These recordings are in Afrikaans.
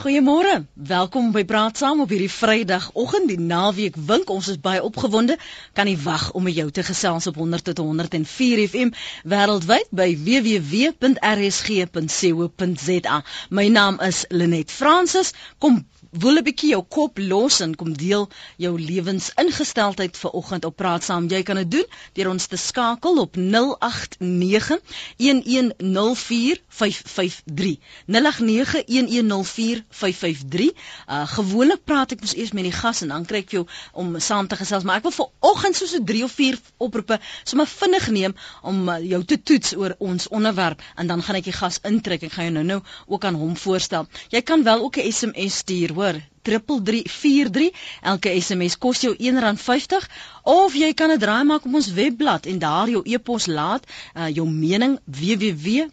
Goeiemôre. Welkom by Praat Saam op hierdie Vrydagoggend. Die naweek wink. Ons is baie opgewonde. Kan nie wag om met jou te gesels op 100 tot 104 FM wêreldwyd by www.rsg.co.za. My naam is Lenet Fransis. Kom wil 'n bietjie jou kop los en kom deel jou lewensingesteldheid vir oggend op praat saam. Jy kan dit doen deur ons te skakel op 089 1104553. 089 1104553. Uh gewoonlik praat ek mos eers met die gas en dan kry ek jou om saam te gesels, maar ek wil vir oggend so so 3 of 4 oproepe sommer vinnig neem om uh, jou te toets oor ons onderwerp en dan gaan ek die gas intrek. Ek gaan jou nou-nou ook aan hom voorstel. Jy kan wel ook 'n SMS stuur hoor 3343 elke SMS kos jou R1.50 of jy kan 'n draai maak op ons webblad en daar jou e-pos laat uh, jou mening www.rsg.co.za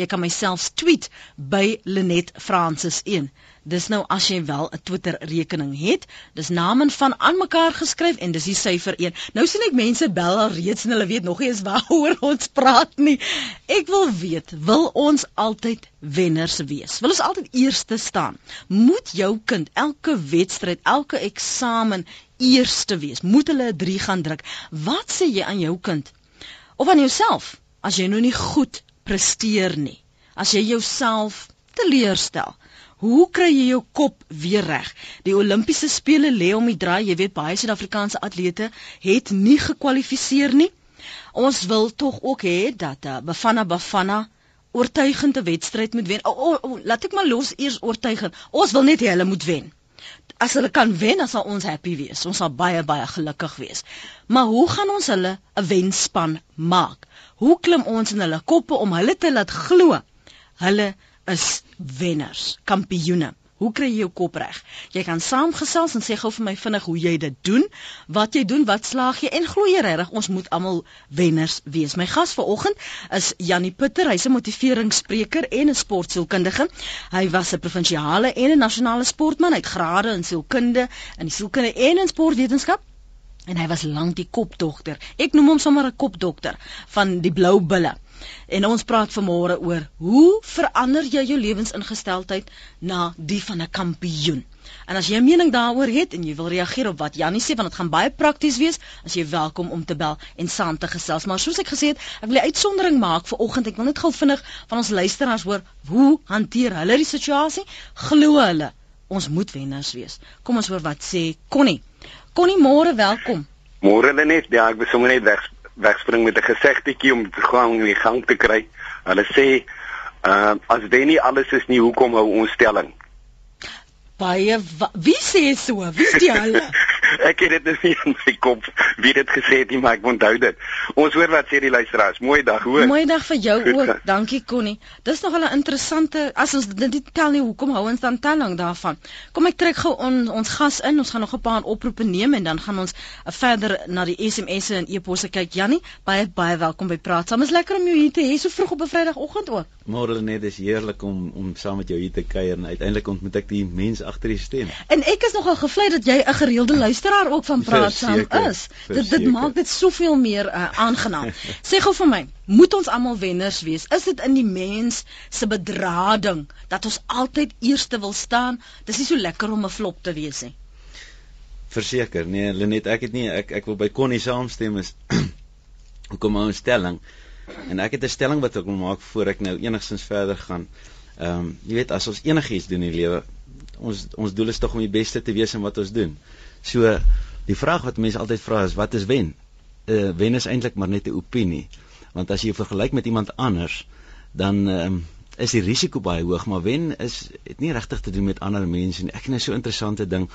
jy kan myself tweet by Lenet Francis 1 Dis nou as jy wel 'n Twitter rekening het, dis name van aan mekaar geskryf en dis die syfer 1. Nou sien ek mense bel al reeds en hulle weet nog nie eens waaroor ons praat nie. Ek wil weet, wil ons altyd wenners wees? Wil ons altyd eerste staan? Moet jou kind elke wedstryd, elke eksamen eerste wees? Moet hulle 'n 3 gaan druk? Wat sê jy aan jou kind? Of aan jouself as jy nou nie goed presteer nie? As jy jouself teleurstel? Hoe kry jy jou kop weer reg? Die Olimpiese spele lê om die draai. Jy weet baie Suid-Afrikaanse atlete het nie gekwalifiseer nie. Ons wil tog ook hê dat uh, Bafana Bafana oortuigende wedstryd moet wen. O, oh, oh, oh, laat ek maar los eers oortuigend. Ons wil net hê hulle moet wen. As hulle kan wen, dan sal ons happy wees. Ons sal baie baie gelukkig wees. Maar hoe gaan ons hulle 'n wenspan maak? Hoe klim ons in hulle koppe om hulle te laat glo? Hulle is wenners, kampioene. Hoe kry jy jou kop reg? Jy kan saamgesels en sê gou vir my vinnig hoe jy dit doen, wat jy doen, wat slaag jy en glo jy regtig ons moet almal wenners wees. My gas vanoggend is Jannie Putter, hy's 'n motiveringsspreker en 'n sportsielkundige. Hy was 'n provinsiale en 'n nasionale sportman, hy het grade in sielkunde, in sielkunde en in sportwetenskap. En hy was lank die kopdokter. Ek noem hom sommer 'n kopdokter van die blou bulle. En ons praat vanmôre oor hoe verander jy jou lewensingesteldheid na die van 'n kampioen. En as jy 'n mening daaroor het en jy wil reageer op wat Jannie sê want dit gaan baie prakties wees, as jy welkom om te bel en saam te gesels. Maar soos ek gesê het, ek wil 'n uitsondering maak vir oggend. Ek wil net gou vinnig van ons luisteraars hoor hoe hanteer hulle die situasie? Glo hulle ons moet wenners wees. Kom ons hoor wat sê Connie. Connie, môre welkom. Môre net, ja, ek besommer net weg wegspring met 'n gesegdetjie om te gaan in die gang te kry. Hulle sê, uh, as wen nie alles is nie, hoekom hou ons stelling? Baie wie sê so? Wie sê hulle? ek het dit nie in my kop wie dit gesê het nie, maar ek onthou dit. Ons hoor wat sê die luisteraars. Mooi dag, hoor. Mooi dag vir jou ook. Dankie Connie. Dis nog 'n interessante as ons dit nie tel nie, hoekom hou ons dan telling daarvan? Kom ek trek gou on, ons gas in. Ons gaan nog 'n paar oproepe neem en dan gaan ons uh, verder na die SMS'e en e-posse kyk. Jannie, baie baie welkom by Praat. Saam is lekker om jou hier te hê so vroeg op 'n Vrydagoggend ook. Môre net is heerlik om om saam met jou hier te kuier en uiteindelik ontmoet ek die mens agter die stem. En ek is nogal gevlei dat jy 'n gereelde luisteraar ook van praat saam is. Dit dit maak dit soveel meer uh, aangenaam. Sê gou vir my, moet ons almal wenners wees? Is dit in die mens se bedrading dat ons altyd eerste wil staan? Dis nie so lekker om 'n flop te wees nie. Verseker, nee, Lenet, ek het nie ek ek wil by Connie saamstem is. Hoekom hou 'n stelling? En ek het 'n stelling wat ek wil maak voor ek nou enigstens verder gaan. Ehm um, jy weet as ons enigiets doen in die lewe, ons ons doel is tog om die beste te wees in wat ons doen. So die vraag wat mense altyd vra is wat is wen? Uh wen is eintlik maar net 'n opinie. Want as jy vergelyk met iemand anders, dan um, is die risiko baie hoog, maar wen is het nie regtig te doen met ander mense nie. Ek het 'n so interessante ding.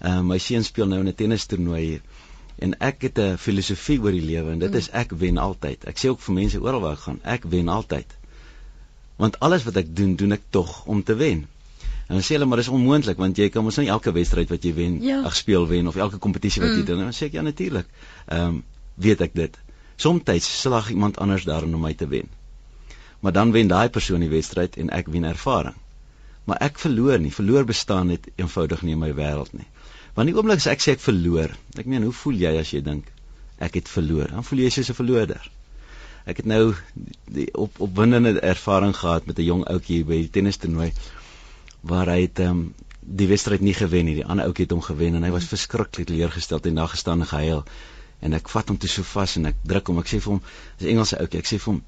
Ehm uh, my seun speel nou in 'n tennistoernooi hier en ek het 'n filosofie oor die lewe en dit is ek wen altyd. Ek sê ook vir mense oral waar ek gaan, ek wen altyd. Want alles wat ek doen, doen ek tog om te wen. En dan sê hulle maar dis onmoontlik want jy kan mos nie elke wedstryd wat jy wen, ja. ag speel wen of elke kompetisie wat jy mm. doen. Dan sê ek ja natuurlik. Ehm um, weet ek dit. Somstyds slag iemand anders daarin om my te wen. Maar dan wen daai persoon die wedstryd en ek wen ervaring. Maar ek verloor nie. Verloor bestaan net eenvoudig nie in my wêreld nie. Want die oomblik as ek sê ek verloor, ek meen hoe voel jy as jy dink ek het verloor? Dan voel jy soos 'n verloorder. ek het nou die op opwindende ervaring gehad met 'n jong ouetjie by die tennistoernooi waar hy het um, die wedstryd nie gewen nie. Die ander ouetjie het hom gewen en hy was verskriklik teleurgestel en daar gestaan en gehuil. En ek vat hom toe so vas en ek druk hom. Ek sê vir hom, dis Engelse ouetjie. Ek sê vir hom,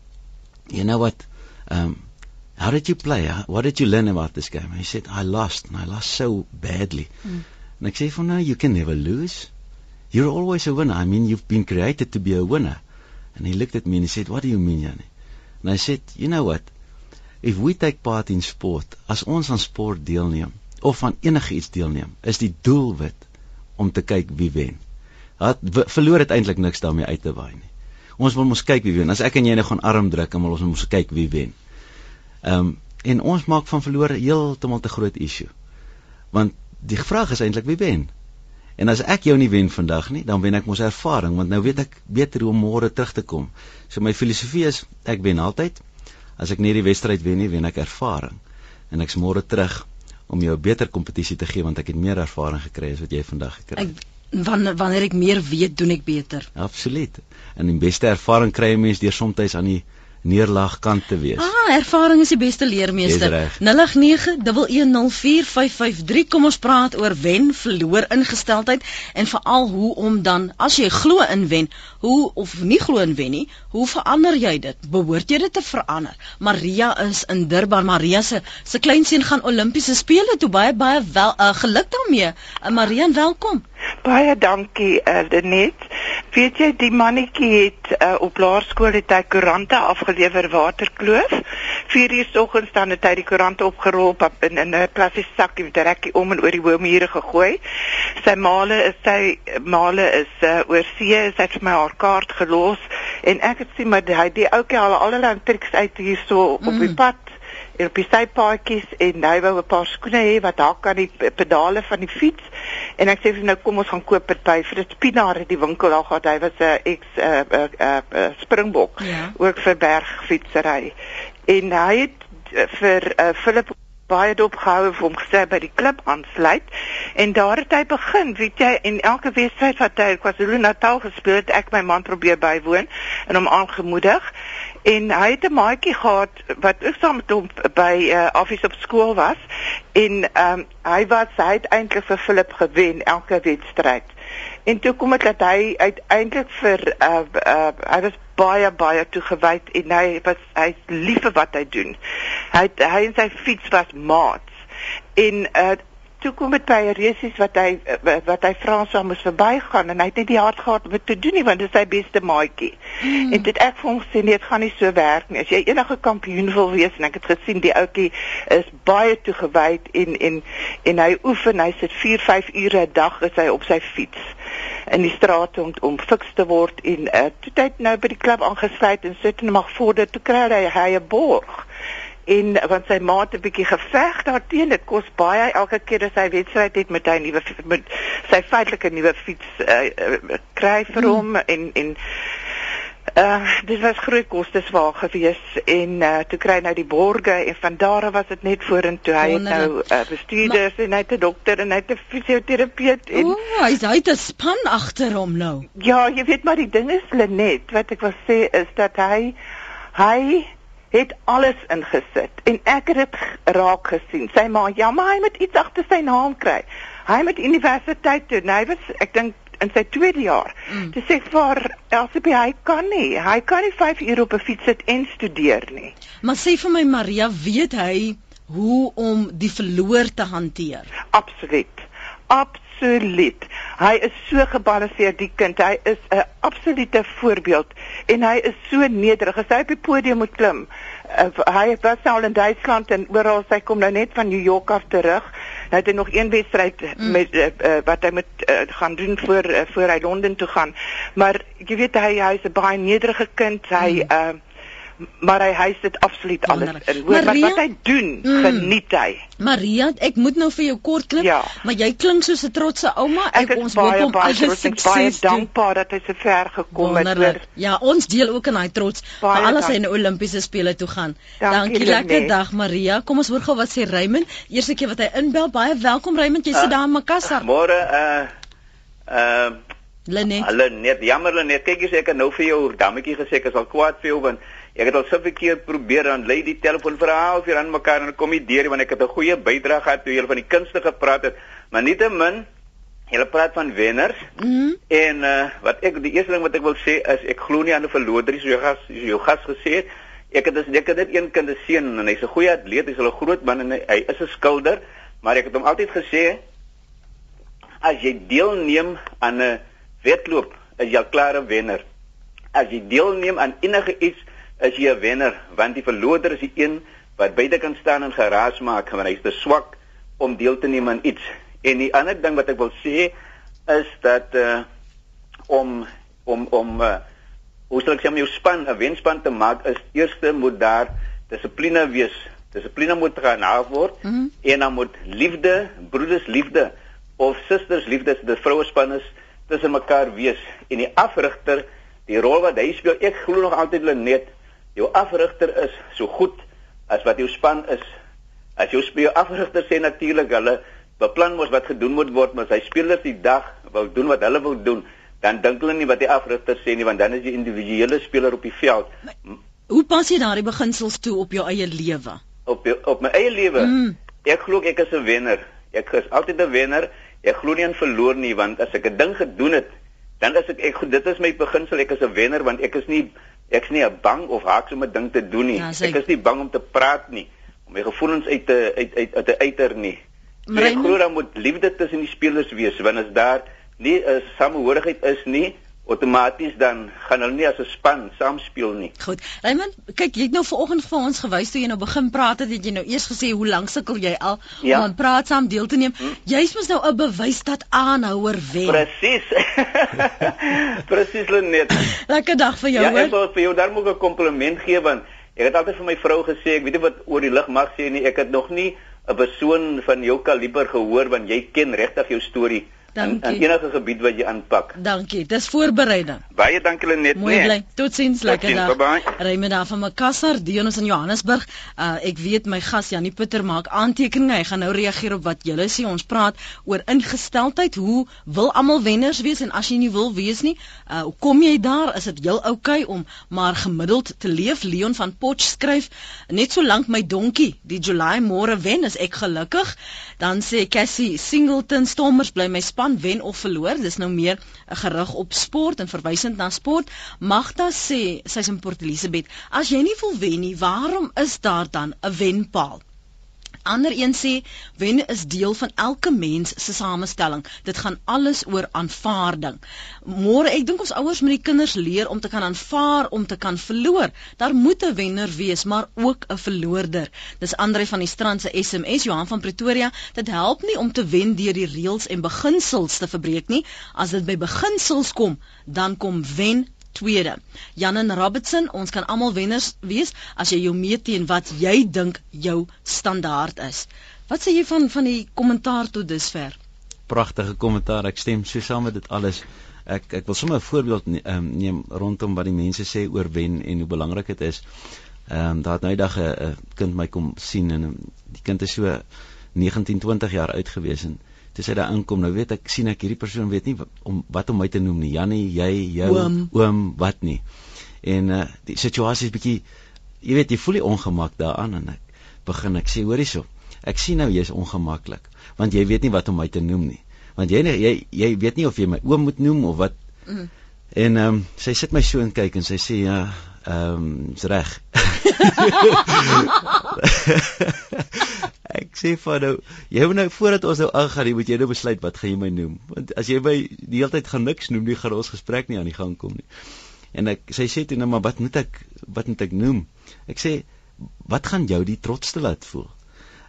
"You know what? Um how did you play? What did you learn about this game?" And he said, "I lost and I lost so badly." Mm. En ek sê vir hom, "No, you can never lose. You're always a winner. I mean, you've been created to be a winner." And he looked at me and he said, "What do you mean, Jannie?" And I said, "You know what? If we take part in sport, as ons aan sport deelneem of aan enigiets deelneem, is die doelwit om te kyk wie wen. Dat verloor dit eintlik niks daarmee uit te waai nie. Ons wil mos kyk wie wen. As ek en jy nou gaan arm druk, dan wil ons mos kyk wie wen. Ehm um, en ons maak van verloor heeltemal te groot issue. Want die vraag is eintlik wie wen? En as ek jou nie wen vandag nie, dan wen ek mos ervaring, want nou weet ek beter hoe om môre terug te kom. So my filosofie is ek wen altyd. As ek nie die wedstryd wen nie, wen ek ervaring. En ek's môre terug om jou 'n beter kompetisie te gee want ek het meer ervaring gekry as wat jy vandag gekry het. Ek wanneer wanneer ek meer weet, doen ek beter. Absoluut. En die beste ervaring kry 'n mens deur soms aan die neerlaag kan te wees. Ah, ervaring is die beste leermeester. 0891104553 kom ons praat oor wen, verloor ingesteldheid en veral hoe om dan as jy glo in wen, hoe of nie glo in wen nie, hoe verander jy dit? Behoort jy dit te verander? Maria is in Durban. Maria se se kleinseun gaan Olimpiese spele toe. Baie baie wel uh, geluk daarmee. Uh, Maria, welkom. Baie dankie, uh, Lenet. Weet jy die mannetjie het uh, op laerskool het hy koerante afgelewer Waterkloof. 4 uur soggens dan het hy die koerante opgerol op in 'n plastiese sak met 'n rekkie om en oor die boomure gegooi. Sy maale is sy maale is uh, oor see, sy het vir my haar kaart gelos en ek het sien maar hy die ouetjie al allerlei triks uit hierso mm. op die mm. pad en op die sypaadjies en hy wou 'n paar skoene hê wat hak aan die pedale van die fiets. En ek sê vir nou kom ons gaan koop dit by vir dit Pinaar die winkel daar gehad. Hy was 'n ex 'n uh, uh, uh, uh, springbok ja. ook vir bergfietsery en hy het uh, vir uh, Philip baie dopgehou vir hom gesê by die klub aansluit. En daar het hy begin weet jy en elke wedstryd wat hy KwaZulu-Natal gespeel het ek my man probeer bywoon en hom aangemoedig. En hy het 'n maatjie gehad wat ook saam met hom by uh, office op skool was. En um, hy was hy het eintlik vir Philip gewen elke wedstryd. En toe kom dit dat hy uiteindelik vir uh, uh hy was baie baie toegewyd en hy was hy lief vir wat hy doen. Hy hy en sy fiets was maats. En uh toe kom dit by 'n resies wat hy wat hy Frans sou moes verbygaan en hy het net die hart gehad om dit te doen nie want dit is sy beste maatjie. Hmm. En dit ek vir hom sê nee, dit gaan nie so werk nie. As jy enige kampioen wil wees en ek het gesien die ouetjie is baie toegewyd en en en hy oefen, hy sit 4, 5 ure 'n dag is hy op sy fiets in die strate om om fiks te word en uh, toe het nou by die klub aangesluit en sit en mag vorder toe kry hy hy 'n borg en want sy ma het 'n bietjie geveg daarteen dit kos baie elke keer as hy wedstryd het met hy nuwe met sy feitelike nuwe fiets uh, uh, kry vir hom hmm. en en uh dit was groot kostes waar gewees en uh toe kry hy nou die borge en van daar was dit net vorentoe hy het nou uh, bestuurders en hy het 'n dokter en hy het 'n fisioterapeut en O, hy's hy het 'n span agter hom nou. Ja, jy weet maar die ding is Lenet wat ek wil sê is dat hy hy het alles ingesit en ek het dit raak gesien. Sy ma, ja, maar hy moet iets agter sy naam kry. Hy moet universiteit toe. Nou, hy was ek dink in sy tweede jaar. Mm. Dis sê vir Elsabie hy kan nie. Hy kan nie 5 ure op 'n fiets sit en studeer nie. Maar sê vir my Maria, weet hy hoe om die verloor te hanteer? Absoluut. Absoluut. Hy is so gebalanseerd die kind. Hy is 'n absolute voorbeeld en hy is so nederig. As hy op die podium moet klim, uh, hy was nou in Duitsland en oral hy kom nou net van New York af terug. Nou het hy nog een wedstryd mm. met uh, uh, wat hy moet uh, gaan doen voor uh, voor hy Londen toe gaan. Maar jy weet hy hy's 'n baie nederige kind. Hy mm. uh, maar hy hy sit absoluut alles in. Hoor Maria, wat hy doen, mm, geniet hy. Maria, ek moet nou vir jou kort klip, ja. maar jy klink soos 'n trotse ouma. Ek, ek ons baie, baie trots, ek baie dankbaar dat hy so ver gekom het. Ja, ons deel ook in daai trots vir alles hy in Olimpiese spele toe gaan. Dankie, Dankie lekker nee. dag Maria. Kom ons hoor gou wat sê Raymond. Eerste keer wat hy inbel. Baie welkom Raymond. Jy uh, sit daar in Makassar. Môre uh uh Lenet. Hulle net jammer Lenet, kyk eens ek het nou vir jou dammetjie gesê ek is al kwaad vir jou want ek het al soveel keer probeer dan lê die telefoon vir 'n halfuur aan mekaar en kom die deur want ek het 'n goeie bydrae gehad toe jy van die kunste gepraat het. Maar nietemin Julle praat van wenners. Mm -hmm. En uh wat ek die eerste ding wat ek wil sê is ek glo nie aan 'n verloder, so jou gas jou gas gesê het. Ek het dus ek het net een kind seun en hy's 'n goeie atleet, hy's 'n groot man en hy, hy is 'n skilder, maar ek het hom altyd gesê as jy deelneem aan 'n wedloop, is jy 'n klare wenner. As jy deelneem aan enige iets, is jy 'n wenner, want die verloder is die een wat buite kan staan en geraas maak want hy's te swak om deel te neem aan iets. En die ander ding wat ek wil sê is dat uh om om om uh hoe sal ek sê om jou span 'n wenspan te maak is eerste moet daar dissipline wees. Dissipline moet gehandhaaf word Mm -hmm. en dan moet liefde, broeders liefde of susters liefde, die vroue span is tussen mekaar wees en die afrigter, die rol wat hy speel, ek glo nog altyd Lenet, jou afrigter is so goed as wat jou span is. As jou speel afrigter sê natuurlik hulle beplan mos wat gedoen moet word, maar as hy spelers die dag wil doen wat hulle wil doen, dan dink hulle nie wat die afrigter sê nie, want dan is die individuele speler op die veld. Hoe pas jy daardie beginsels toe op jou eie lewe? Op jou, op my eie lewe. Mm. Ek glo ek is 'n wenner. Ek is altyd 'n wenner. Ek glo nie in verloor nie, want as ek 'n ding gedoen het, dan is ek ek dit is my beginsel, ek is 'n wenner want ek is nie ek's nie bang of haaks om 'n ding te doen nie. Ja, sê- ek is nie bang om te praat nie, om my gevoelens uit te uit uit uit te uiter nie. So ek glo dan moet liefde tussen die spelers wees want as daar nie 'n samehorigheid is nie, outomaties dan gaan hulle nie as 'n span saam speel nie. Goed. Raymond, kyk, jy het nou vanoggend vir ons gewys toe jy nou begin praat het, het jy nou eers gesê hoe lank sukkel jy al Ja. om aan praat saam deel te neem. Jy's mos nou 'n bewys dat aanhouer wen. Presies. Presies Lenet. Lekker dag vir jou, Ja, ek hoor. wil vir jou daar moet ek 'n kompliment gee want ek het altyd vir my vrou gesê, ek weet nie wat oor die lig mag sê nie, ek het nog nie 'n persoon van jou kaliber gehoor want jy ken regtig jou storie Dankie. in enige gebied wat jy aanpak. Dankie. Dis voorbereiding. Baie dankie Lenet, Mooi nee. bly. Totsiens, lekker dag. bye-bye. Raymond daar van Makassar, Dionus in Johannesburg. Uh ek weet my gas Janie Pieter maak aantekeninge. Hy gaan nou reageer op wat julle sê. Ons praat oor ingesteldheid. Hoe wil almal wenners wees en as jy nie wil wees nie, uh hoe kom jy daar? Is dit heel oukei okay om maar gemiddeld te leef? Leon van Potch skryf: Net solank my donkie die July môre wen, is ek gelukkig. Dan sê Cassie Singleton Stormers bly my span wen of verloor. Dis nou meer gerig op sport en verwysend na sport. Magda sê sy's in Port Elizabeth, as jy nie wil wen nie, waarom is daar dan 'n wenpaal? Ander een sê wen is deel van elke mens se samestelling. Dit gaan alles oor aanvaarding. Môre, ek dink ons ouers moet die kinders leer om te kan aanvaar om te kan verloor. Daar moet 'n wenner wees, maar ook 'n verloorder. Dis Andre van die Strand se SMS, Johan van Pretoria. Dit help nie om te wen deur die reëls en beginsels te verbreek nie. As dit by beginsels kom, dan kom wen tweede. Jan en Robertson, ons kan almal wenners wees as jy jou meet teen wat jy dink jou standaard is. Wat sê jy van van die kommentaar tot dusver? Pragtige kommentaar. Ek stem so saam met dit alles. Ek ek wil sommer 'n voorbeeld ne- ehm, neem rondom wat die mense sê oor wen en hoe belangrik dit is. Ehm um, daar het nou eendag 'n kind my kom sien en um, die kind is so 19, 20 jaar oud gewees en toe sy daar inkom, nou weet ek sien ek hierdie persoon weet nie wat, om wat om my te noem nie. Jannie, jy, jou, Oom. oom wat nie. En uh die situasie is bietjie jy weet jy voel die ongemak daaraan en ek begin ek sê hoor hierso. Ek sien nou jy's ongemaklik want jy weet nie wat om my te noem nie. Want jy jy jy weet nie of jy my oom moet noem of wat. Mm. En ehm um, sy sit my so en kyk en sy sê ja, ehm um, is reg. ek sê vir nou, jy moet nou voordat ons nou aangaan, jy moet jy nou besluit wat gaan jy my noem? Want as jy my die hele tyd gaan niks noem, nie gaan ons gesprek nie aan die gang kom nie. En ek sy sê toe nou maar wat moet ek wat moet ek noem? Ek sê wat gaan jou die trotste laat voel?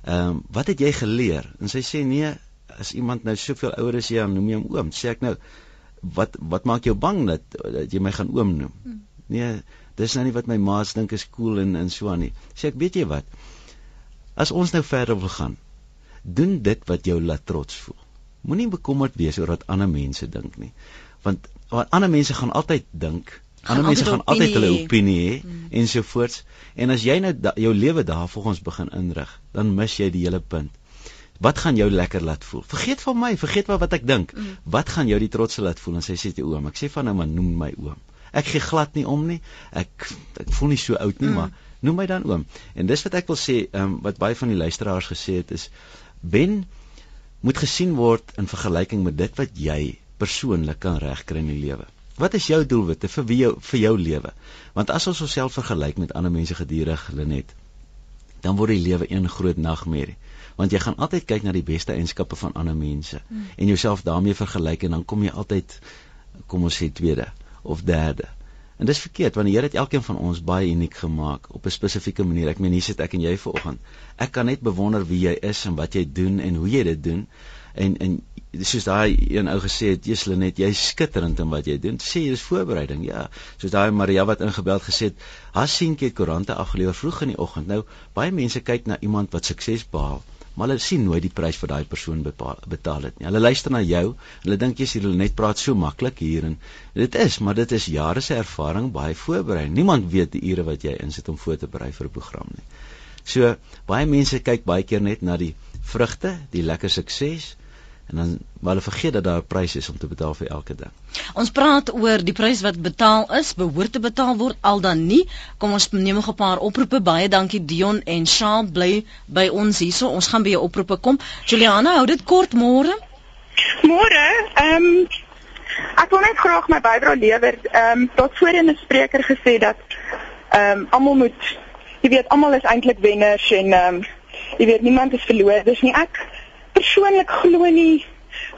Ehm um, wat het jy geleer? En sy sê nee, as iemand nou soveel ouer is jy dan noem jy hom oom. Sê ek nou wat wat maak jou bang dat, dat jy my gaan oom noem? Hmm. Nee, dis nou nie wat my maats dink is cool en en so aan nie. Sê ek weet jy wat? As ons nou verder wil gaan, doen dit wat jou laat trots voel. Moenie bekommerd wees oor wat ander mense dink nie. Want wat ander mense gaan altyd dink, ander mense gaan altyd hulle opinie hê. opinie hê hmm. ensovoorts. En as jy nou da, jou lewe daarvolgens begin inrig, dan mis jy die hele punt. Wat gaan jou lekker laat voel? Vergeet van my, vergeet wat wat ek dink. Mm. Wat gaan jou die trots laat voel? En sy sê te oom, ek sê van nou maar noem my oom. Ek gee glad nie om nie. Ek ek voel nie so oud nie, Mm. maar noem my dan oom. En dis wat ek wil sê, ehm um, wat baie van die luisteraars gesê het is Ben moet gesien word in vergelyking met dit wat jy persoonlik kan regkry in die lewe. Wat is jou doelwitte vir wie jou vir jou lewe? Want as ons onsself vergelyk met ander mense gedurig Lenet, dan word die lewe een groot nagmerrie. Want jy gaan altyd kyk na die beste eienskappe van ander mense Hmm. en jouself daarmee vergelyk en dan kom jy altyd kom ons sê tweede of derde. En dis verkeerd want die Here het elkeen van ons baie uniek gemaak op 'n spesifieke manier. Ek meen hier sit ek en jy vanoggend. Ek kan net bewonder wie jy is en wat jy doen en hoe jy dit doen. En en soos daai een ou gesê het, "Jesus net, jy's skitterend in wat jy doen." Sê jy dis voorbereiding. Ja, soos daai Maria wat ingebeld gesê het, haar seentjie het koerante afgelewer vroeg in die oggend. Nou, baie mense kyk na iemand wat sukses behaal, maar hulle sien nooit die prys wat daai persoon bepaal, betaal het nie. Hulle luister na jou, hulle dink jy's hulle net praat so maklik hier en dit is, maar dit is jare se ervaring, baie voorberei. Niemand weet die ure wat jy insit om voor te berei vir 'n program nie. So baie mense kyk baie keer net na die vrugte, die lekker sukses en dan maar hulle vergeet dat daar 'n prys is om te betaal vir elke ding. Ons praat oor die prys wat betaal is, behoort te betaal word al dan nie. Kom ons neem nog 'n paar oproepe. Baie dankie Dion en Shaal bly by ons hierso. Ons gaan by jou oproepe kom. Juliana, hou dit kort môre. Môre, ehm um, ek wil net graag my bydrae lewer. Ehm um, tot voorheen 'n spreker gesê dat ehm um, almal moet jy weet almal is eintlik wenners en ehm um, jy weet niemand is verloders nie. Ek persoonlik glo nie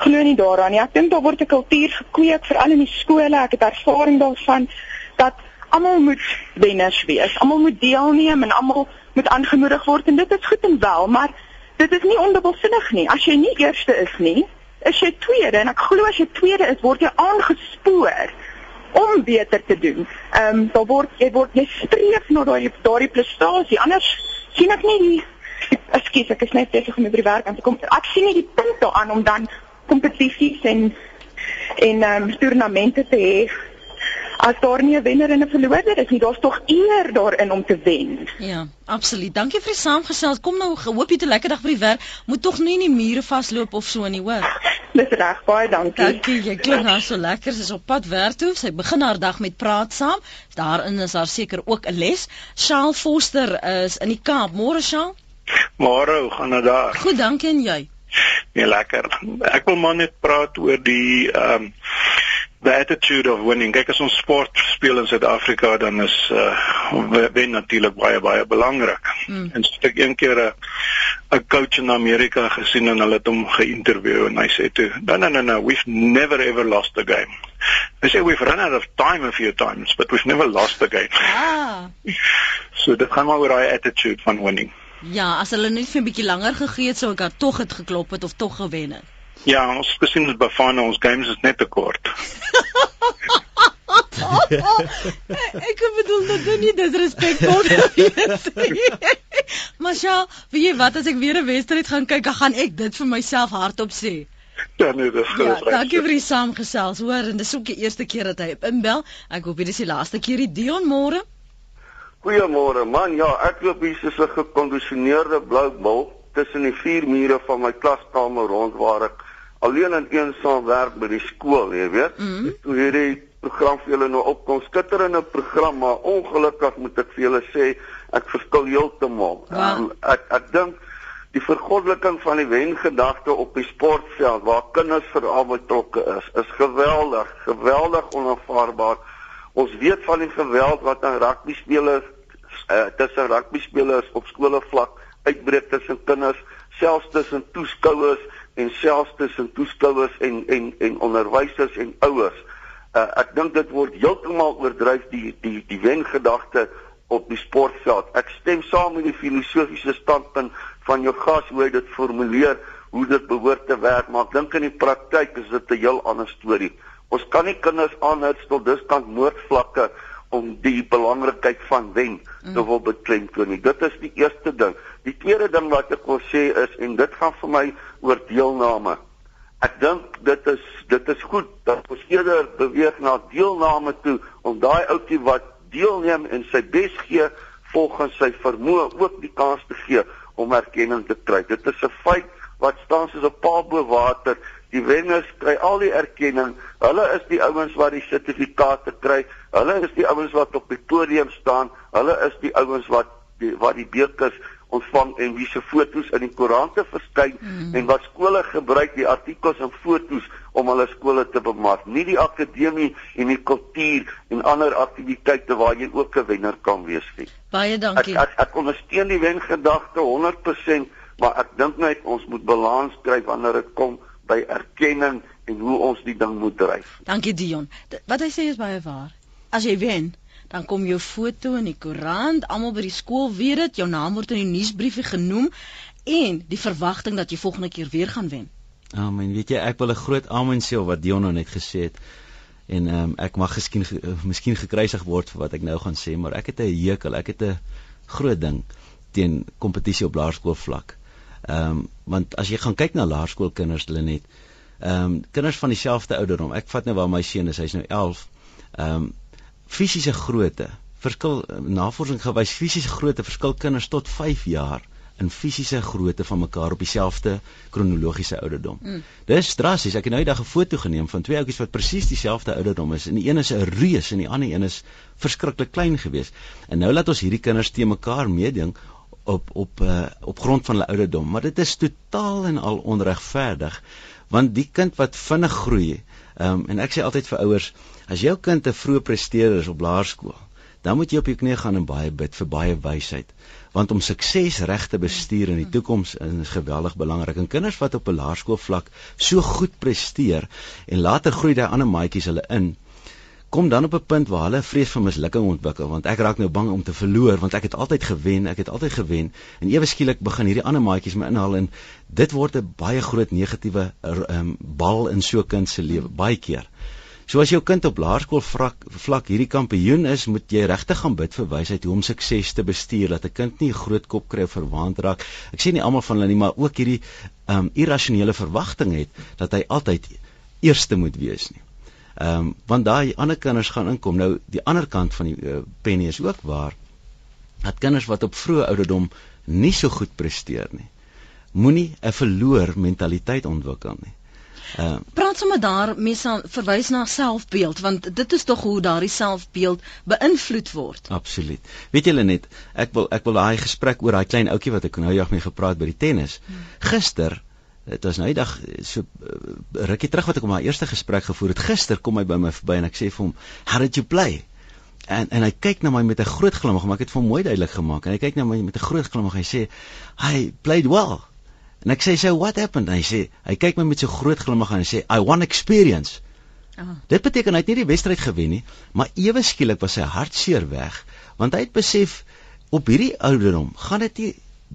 glo nie daaraan nie. Ek dink daar word 'n kultuur gekweek veral in die skole. Ek het ervaring daarvan dat almal moet wenners wees. Almal moet deelneem en almal moet aangemoedig word en dit is goed en wel, maar dit is nie ondubbelsinnig nie. As jy nie eerste is nie, is jy tweede en ek glo as jy tweede is, word jy aangespoor om beter te doen. Ehm um, daar word jy word jy streef na daai daardie prestasie. Anders sien ek nie die Ekskuus, ek is net besig om by die werk aan te kom. Ek sien nie die punt daaraan om dan kompetisies en en ehm um, toernamente te hê as daar nie 'n wenner en 'n verloorder is nie. Daar's tog eer daarin om te wen. Ja, absoluut. Dankie vir die saamgesels. Kom nou, hoop jy 'n lekker dag by die werk. Moet tog nie in die mure vasloop of so nie, hoor. Dis reg, baie dankie. Dankie. Jy klink nou so lekker. Sy is op pad werk toe. Sy begin haar dag met praat saam. Daarin is daar seker ook 'n les. Shaal Foster is in die Kaap. Môre Shaal. Môre, hoe gaan dit daar? Goed, dankie en jy. Nee, lekker. Ek wil maar net praat oor die ehm um, the attitude of winning. Kyk as ons sport speel in Suid-Afrika dan is uh wen natuurlik baie baie belangrik. Mm. En so ek een keer 'n 'n coach in Amerika gesien en hulle het hom geïnterview en hy sê toe, "No no no no, we've never ever lost a game." Hy sê we've run out of time a few times, but we've never lost a game. Ah. So dit gaan maar oor daai attitude van winning. Ja, as hulle net vir 'n bietjie langer gegee het, sou ek haar tog het geklop het of tog gewen het. Ja, ons gesien met Bafana ons games is net te kort. ek bedoel dit is nie disrespekvol gewees nie. maar ja, weet jy wat as ek weer 'n wedstryd gaan kyk, dan gaan ek dit vir myself hardop sê. Ja, nee, dis Ja, goed. dankie vir die saamgesels. Hoor, en dis ook die eerste keer dat hy inbel. Ek hoop dit is die laaste keer die Dion môre. Goeiemôre man. Ja, ek loop hier soos 'n gekondisioneerde blou bul tussen die vier mure van my klaskamer rond waar ek alleen en eensaam werk by die skool, jy weet. Mhm. Toe hierdie program vir julle nou opkom, skitterende program, maar ongelukkig moet ek vir julle sê ek verskil heeltemal. Wow. Um, ek ek dink die vergoddeliking van die wengedagte op die sportveld waar kinders veral betrokke is, is geweldig, geweldig onaanvaarbaar. Ons weet van die geweld wat aan rugby spelers uh, tussen rugby spelers op skole vlak uitbreek tussen kinders, selfs tussen toeskouers en selfs tussen toeskouers en en en onderwysers en ouers. Uh, ek dink dit word heeltemal oordryf die die die wengedagte op die sportveld. Ek stem saam met die filosofiese standpunt van jou gas hoe hy dit formuleer hoe dit behoort te werk, maar ek dink in die praktyk is dit 'n heel ander storie. Ons kan nie kinders aanhits tot diskant moordvlakke om die belangrikheid van wen te wil beklemtoon nie. Dit is die eerste ding. Die tweede ding wat ek wil sê is en dit gaan vir my oor deelname. Ek dink dit is dit is goed dat ons eerder beweeg na deelname toe om daai ouetjie wat deelneem en sy bes gee volgens sy vermoë ook die kans te gee om erkenning te kry. Dit is 'n feit wat staan soos 'n paal bo water. Die wenners kry al die erkenning. Hulle is die ouens wat die sertifikate kry. Hulle is die ouens wat op die podium staan. Hulle is die ouens wat die wat die bekers ontvang en wie se fotos in die koerante verskyn mm. en wat skole gebruik die artikels en fotos om hulle skole te bemark. Nie die akademie en die kultuur en ander aktiwiteite waar jy ook 'n wenner kan wees nie. Baie dankie. Ek ek, ek ondersteun die wengedagte 100%, maar ek dink net ons moet balans kry wanneer dit kom by erkenning en hoe ons die ding moet dryf. Dankie Dion. Wat hy sê is baie waar. As jy wen, dan kom jou foto in die koerant, almal by die skool weet dit, jou naam word in die nuusbriefie genoem en die verwagting dat jy volgende keer weer gaan wen. Amen. Weet jy, ek wil 'n groot amen sê wat Dion nou net gesê het. En ehm um, ek mag geskien uh, miskien gekruisig word vir wat ek nou gaan sê, maar ek het 'n hekel, ek het 'n groot ding teen kompetisie op laerskoolvlak. Ehm um, want as jy gaan kyk na laerskoolkinders, hulle net ehm um, kinders van dieselfde ouderdom. Ek vat nou waar my seun is, hy's nou 11. Ehm um, fisiese grootte verskil navorsing gewys fisiese grootte verskil kinders tot 5 jaar in fisiese grootte van mekaar op dieselfde kronologiese ouderdom. Mm. Dis drassies. Ek het nou eendag 'n foto geneem van twee ouetjies wat presies dieselfde ouderdom is en die een is 'n reus en die ander een is verskriklik klein geweest. En nou laat ons hierdie kinders te mekaar meeding op op uh, op grond van hulle ouderdom, maar dit is totaal en al onregverdig want die kind wat vinnig groei, um, en ek sê altyd vir ouers, As jou kind 'n vroeë presteerder is op laerskool, dan moet jy op jou knie gaan en baie bid vir baie wysheid, want om sukses reg te bestuur in die toekoms is geweldig belangrik. En kinders wat op 'n laerskoolvlak so goed presteer en later groei daai ander maatjies hulle in, kom dan op 'n punt waar hulle vrees vir mislukking ontwikkel, want ek raak nou bang om te verloor want ek het altyd gewen, ek het altyd gewen en ewe skielik begin hierdie ander maatjies my inhaal en dit word 'n baie groot negatiewe um, bal in so 'n kind se lewe baie keer. So as jou kind op laerskool vlak, vlak hierdie kampioen is, moet jy regtig gaan bid vir wysheid hoe om sukses te bestuur dat 'n kind nie groot kop kry of verwaand raak. Ek sê nie almal van hulle nie, maar ook hierdie um irrasionele verwagting het dat hy altyd eerste moet wees nie. Ehm um, want daai ander kinders gaan inkom. Nou die ander kant van die uh, penny is ook waar dat kinders wat op vroeë ouderdom nie so goed presteer nie, moenie 'n verloor mentaliteit ontwikkel nie. Uh, Praat sommer daar mense verwys na selfbeeld want dit is tog hoe daardie selfbeeld beïnvloed word. Absoluut. Weet julle net, ek wil ek wil daai gesprek oor daai klein ouetjie wat ek nou jag mee gepraat by die tennis. Hmm. Gister Dit was nou die dag so uh, rukkie terug wat ek op my eerste gesprek gevoer het. Gister kom hy by my verby en ek sê vir hom, "How did you play?" En en hy kyk na my met 'n groot glimlag, maar ek het vir hom mooi duidelik gemaak. En hy kyk na my met 'n groot glimlag en hy sê, "I played well." En ek sê so what happened? Hy sê hy kyk my met so groot glimlag aan en sê I won experience. Oh. Dit beteken hy het nie die wedstryd gewen nie, maar ewe skielik was sy hartseer weg want hy het besef op hierdie ouderdom gaan dit nie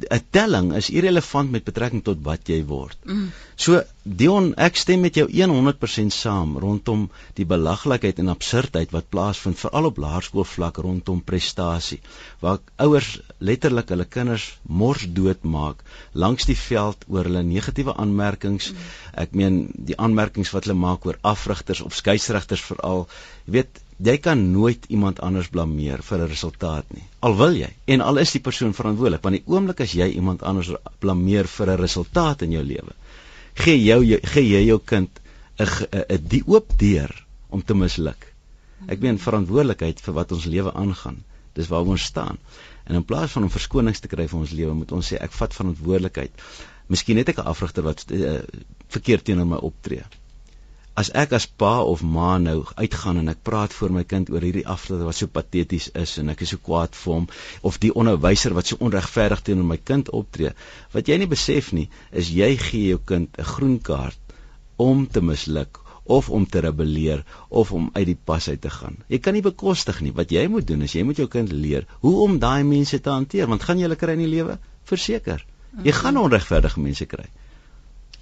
'n telling is irrelevant met betrekking tot wat jy word. Mm. So Dion, ek stem met jou 100% saam rondom die belaglikheid en absurdheid wat plaasvind veral op laerskoolvlak rondom prestasie waar ouers letterlik hulle kinders mors dood maak langs die veld oor hulle negatiewe aanmerkings. Ek meen die aanmerkings wat hulle maak oor afrigters of skeieregters veral. Jy weet jy kan nooit iemand anders blameer vir 'n resultaat nie. Al wil jy en al is die persoon verantwoordelik, want die oomblik as jy iemand anders blameer vir 'n resultaat in jou lewe, gee jou gee jy jou kind 'n 'n die oop deur om te misluk. Ek meen verantwoordelikheid vir wat ons lewe aangaan. Dis waar ons staan. En in plaas van om verskonings te kry vir ons lewe, moet ons sê ek vat verantwoordelikheid. Miskien het ek 'n afrigter wat uh, verkeerd teenoor my optree as ek as pa of ma nou uitgaan en ek praat voor my kind oor hierdie aflater wat so pateties is en ek is so kwaad vir hom of die onderwyser wat so onregverdig teenoor my kind optree wat jy nie besef nie is jy gee jou kind 'n groen kaart om te misluk of om te rebelleer of om uit die pas uit te gaan. Jy kan nie bekostig nie. Wat jy moet doen is jy moet jou kind leer hoe om daai mense te hanteer want gaan jy hulle kry in die lewe? Verseker. Jy gaan onregverdige mense kry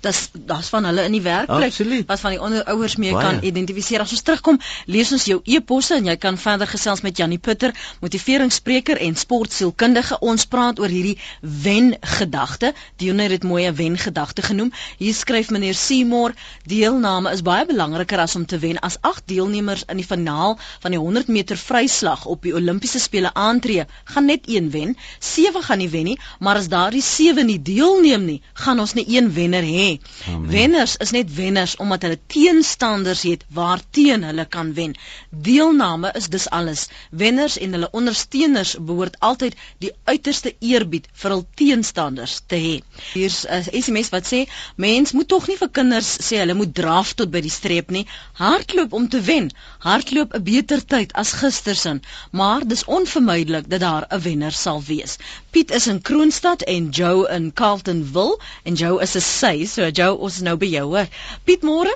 dis daar's van hulle in die werkplek Absoluut. wat van die onder ouers mee Baie. kan identifiseer. As ons terugkom, lees ons jou e-posse en jy kan verder gesels met Janie Putter, motiveringsspreker en sportsielkundige. Ons praat oor hierdie wen gedagte. Dionne het dit mooi 'n wen gedagte genoem. Hier skryf meneer Seymour, deelname is baie belangriker as om te wen. As 8 deelnemers in die finaal van die 100 meter vryslag op die Olimpiese spele aantree, gaan net een wen. 7 gaan nie wen nie, maar as daardie 7 nie deelneem nie, gaan ons nie een wenner hê. Amen. Wenners is net wenners omdat hulle teenstanders het waarteen hulle kan wen. Deelname is dus alles. Wenners en hulle ondersteuners behoort altyd die uiterste eerbied vir hul teenstanders te hê. Hier's 'n SMS wat sê: "Mens moet tog nie vir kinders sê hulle moet draf tot by die streep nie. Hardloop om te wen. Hardloop 'n beter tyd as gistersin, maar dis onvermydelik dat daar 'n wenner sal wees." Piet is in Kroonstad en Joe in Carltonville en Joe is 'n sy, so Joe, ons is nou by jou hoor. Piet môre?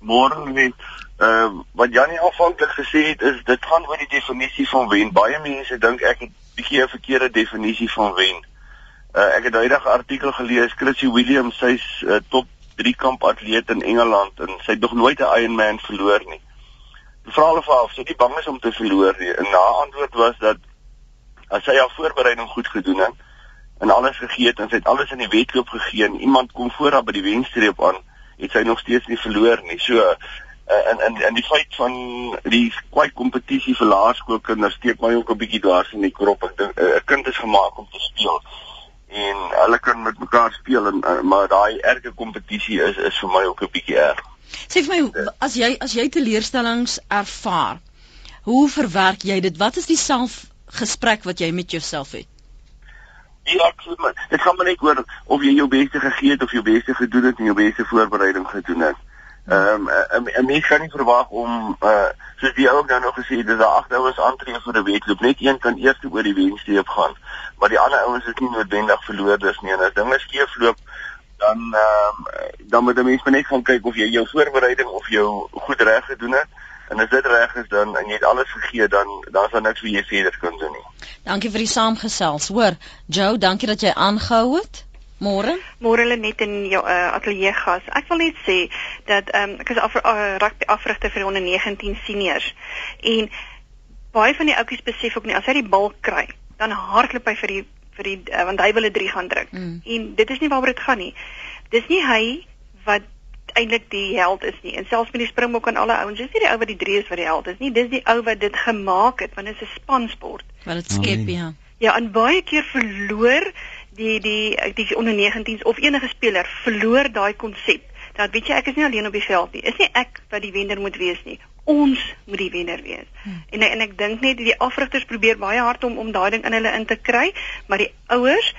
Môre net ehm uh, wat Janie aanvanklik gesê het is dit gaan oor die definisie van wen. Baie mense dink ek het bietjie 'n verkeerde definisie van wen. Uh, ek het 'n artikel gelees Chrissy Williams, sy's uh, top 3 kamp atleet in Engeland en sy het nog nooit 'n Ironman verloor nie. Die vra hulle vir haar of sy nie bang is om te verloor nie. En haar antwoord was dat as sy haar voorbereiding goed gedoen het en alles gegee het en sy het alles in die wedloop gegee en iemand kom voor haar by die wenstreep aan, het sy nog steeds nie verloor nie. So en en en die feit van die kwai kompetisie vir laerskoolkinders steek my ook 'n bietjie dwars in die krop. Ek dink uh, 'n kind is gemaak om te speel en hulle kan met mekaar speel en uh, maar daai erge kompetisie is is vir my ook 'n bietjie erg. Sê vir my as jy as jy teleurstellings ervaar, hoe verwerk jy dit? Wat is die selfgesprek wat jy met jouself het? Ja, voel maar dit gaan maar net oor of jy jou beste gegee het of jou beste gedoen het en jou beste voorbereiding gedoen het. Ehm um, 'n mens kan nie verwag om uh soos die ou ook nou nog gesê het, dis daar agt ouens aantree vir 'n wedloop. Net een kan eers oor die wenstreep gaan, maar die ander ouens is nie noodwendig verloorders nie. En as dinge skeefloop, dan ehm um, dan moet 'n mens maar net gaan kyk of jy jou voorbereiding of jou goed reg gedoen het. En as dit reg is dan en jy het alles gegee, dan dan is daar niks wat jy verder kan doen nie. Dankie vir die saamgesels. Hoor, Joe, dankie dat jy aangehou het. Môre? Môre hulle net in jou uh, ateljee gas. Ek wil net sê dat ehm um, ek is af uh, rugby afrigter vir onder 19 seniors en baie van die ouppies besef ook nie as hy die bal kry, dan hardloop hy vir die vir die uh, want hy wil 'n 3 gaan druk. Mm. En dit is nie waaroor dit gaan nie. Dis nie hy wat eintlik die held is nie. En selfs met die springbok en alle ouens, dis nie die ou wat die 3 is wat die held is nie. Dis die ou wat dit gemaak het want dit is 'n spansport. Wat dit skep, ja. Ja, en baie keer verloor die die die onder 19s of enige speler verloor daai konsep. Dat weet jy ek is nie alleen op die veld nie. Is nie ek wat die wenner moet wees nie. Ons moet die wenner wees. Hmm. En en ek dink net die afrigters probeer baie hard om om daai ding in hulle in te kry, maar die ouers